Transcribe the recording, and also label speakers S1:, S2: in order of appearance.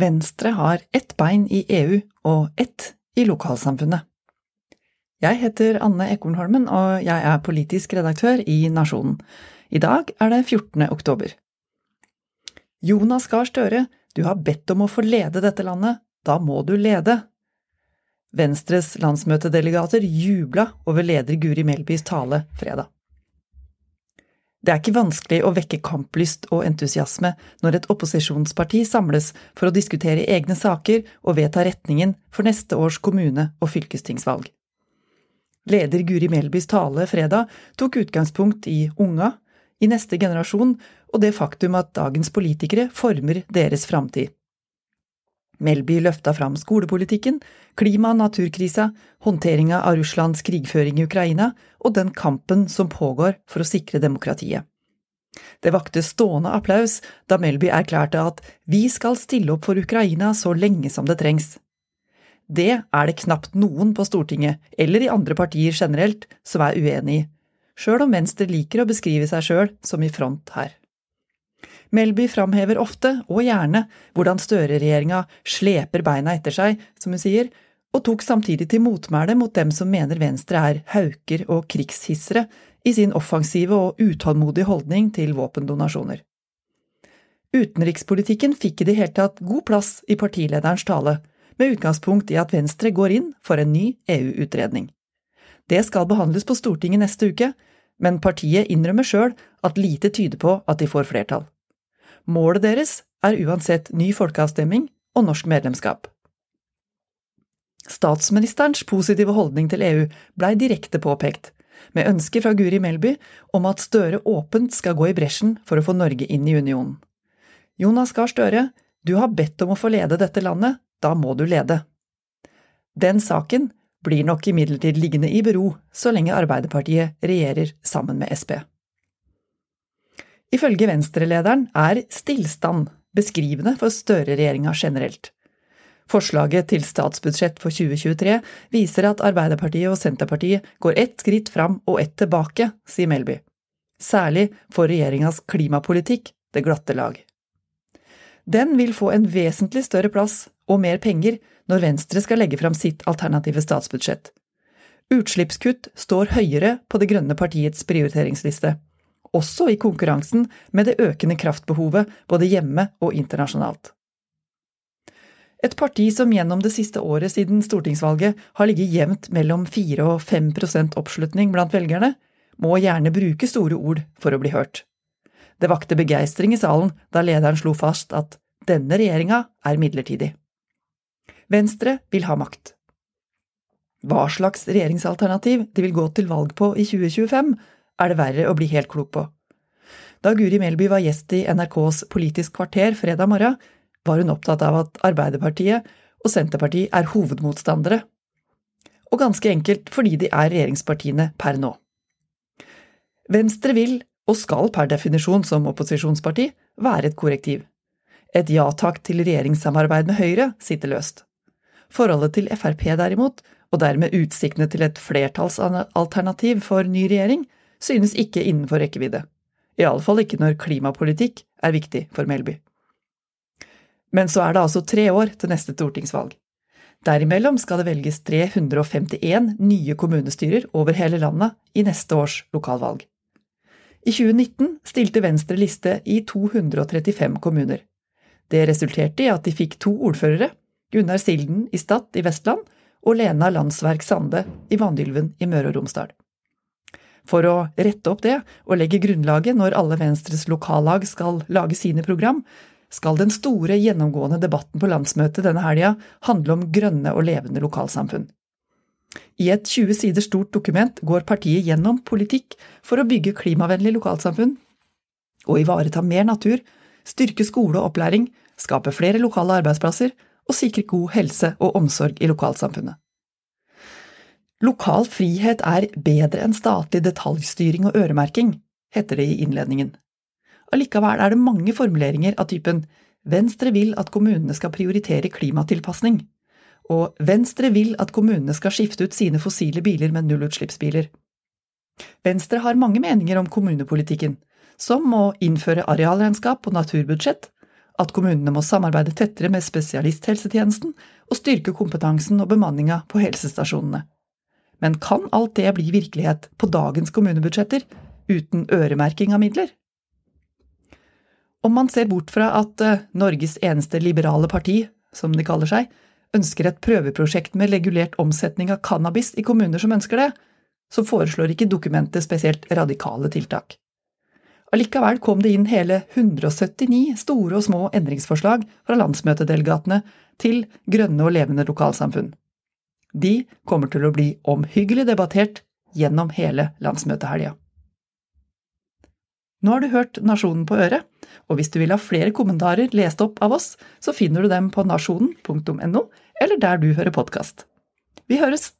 S1: Venstre har ett bein i EU og ett i lokalsamfunnet. Jeg heter Anne Ekornholmen, og jeg er politisk redaktør i Nasjonen. I dag er det 14. oktober. Jonas Gahr Støre, du har bedt om å få lede dette landet, da må du lede. Venstres landsmøtedelegater jubla over leder Guri Melbys tale fredag. Det er ikke vanskelig å vekke kamplyst og entusiasme når et opposisjonsparti samles for å diskutere egne saker og vedta retningen for neste års kommune- og fylkestingsvalg. Leder Guri Melbys tale fredag tok utgangspunkt i unga, i neste generasjon og det faktum at dagens politikere former deres framtid. Melby løfta fram skolepolitikken, klima- og naturkrisa, håndteringa av Russlands krigføring i Ukraina og den kampen som pågår for å sikre demokratiet. Det vakte stående applaus da Melby erklærte at vi skal stille opp for Ukraina så lenge som det trengs. Det er det knapt noen på Stortinget, eller i andre partier generelt, som er uenig i, sjøl om Venstre liker å beskrive seg sjøl som i front her. Melby framhever ofte, og gjerne, hvordan Støre-regjeringa sleper beina etter seg, som hun sier, og tok samtidig til motmæle mot dem som mener Venstre er hauker og krigshissere i sin offensive og utålmodige holdning til våpendonasjoner. Utenrikspolitikken fikk i det hele tatt god plass i partilederens tale, med utgangspunkt i at Venstre går inn for en ny EU-utredning. Det skal behandles på Stortinget neste uke, men partiet innrømmer sjøl at lite tyder på at de får flertall. Målet deres er uansett ny folkeavstemning og norsk medlemskap. Statsministerens positive holdning til EU blei direkte påpekt, med ønske fra Guri Melby om at Støre åpent skal gå i bresjen for å få Norge inn i unionen. Jonas Gahr Støre, du har bedt om å få lede dette landet, da må du lede. Den saken blir nok imidlertid liggende i bero så lenge Arbeiderpartiet regjerer sammen med Sp. Ifølge Venstre-lederen er stillstand beskrivende for Støre-regjeringa generelt. Forslaget til statsbudsjett for 2023 viser at Arbeiderpartiet og Senterpartiet går ett skritt fram og ett tilbake, sier Melby. Særlig for regjeringas klimapolitikk det glatte lag. Den vil få en vesentlig større plass og mer penger når Venstre skal legge fram sitt alternative statsbudsjett. Utslippskutt står høyere på Det grønne partiets prioriteringsliste også i konkurransen med det økende kraftbehovet både hjemme og internasjonalt. Et parti som gjennom det siste året siden stortingsvalget har ligget jevnt mellom 4 og 5 oppslutning blant velgerne, må gjerne bruke store ord for å bli hørt. Det vakte begeistring i salen da lederen slo fast at denne regjeringa er midlertidig. Venstre vil ha makt. Hva slags regjeringsalternativ de vil gå til valg på i 2025, er det verre å bli helt klok på. Da Guri Melby var gjest i NRKs Politisk kvarter fredag morgen, var hun opptatt av at Arbeiderpartiet og Senterpartiet er hovedmotstandere, og ganske enkelt fordi de er regjeringspartiene per nå. Venstre vil, og skal per definisjon som opposisjonsparti, være et korrektiv. Et ja takk til regjeringssamarbeid med Høyre sitter løst. Forholdet til Frp derimot, og dermed utsiktene til et flertallsalternativ for ny regjering, synes ikke innenfor rekkevidde. I alle fall ikke når klimapolitikk er viktig for Melby. Men så er det altså tre år til neste stortingsvalg. Derimellom skal det velges 351 nye kommunestyrer over hele landet i neste års lokalvalg. I 2019 stilte Venstre liste i 235 kommuner. Det resulterte i at de fikk to ordførere, Gunnar Silden i Stad i Vestland og Lena Landsverk Sande i Vanylven i Møre og Romsdal. For å rette opp det og legge grunnlaget når alle Venstres lokallag skal lage sine program, skal den store, gjennomgående debatten på landsmøtet denne helga handle om grønne og levende lokalsamfunn. I et 20 sider stort dokument går partiet gjennom politikk for å bygge klimavennlig lokalsamfunn og ivareta mer natur, styrke skole og opplæring, skape flere lokale arbeidsplasser og sikre god helse og omsorg i lokalsamfunnet. Lokal frihet er bedre enn statlig detaljstyring og øremerking, heter det i innledningen. Allikevel er det mange formuleringer av typen Venstre vil at kommunene skal prioritere klimatilpasning, og Venstre vil at kommunene skal skifte ut sine fossile biler med nullutslippsbiler. Venstre har mange meninger om kommunepolitikken, som å innføre arealregnskap og naturbudsjett, at kommunene må samarbeide tettere med spesialisthelsetjenesten og styrke kompetansen og bemanninga på helsestasjonene. Men kan alt det bli virkelighet på dagens kommunebudsjetter, uten øremerking av midler? Om man ser bort fra at eh, Norges eneste liberale parti, som de kaller seg, ønsker et prøveprosjekt med regulert omsetning av cannabis i kommuner som ønsker det, så foreslår ikke dokumentet spesielt radikale tiltak. Allikevel kom det inn hele 179 store og små endringsforslag fra landsmøtedelegatene til grønne og levende lokalsamfunn. De kommer til å bli omhyggelig debattert gjennom hele landsmøtehelga. Nå har du hørt Nasjonen på øret, og hvis du vil ha flere kommentarer lest opp av oss, så finner du dem på nasjonen.no, eller der du hører podkast. Vi høres!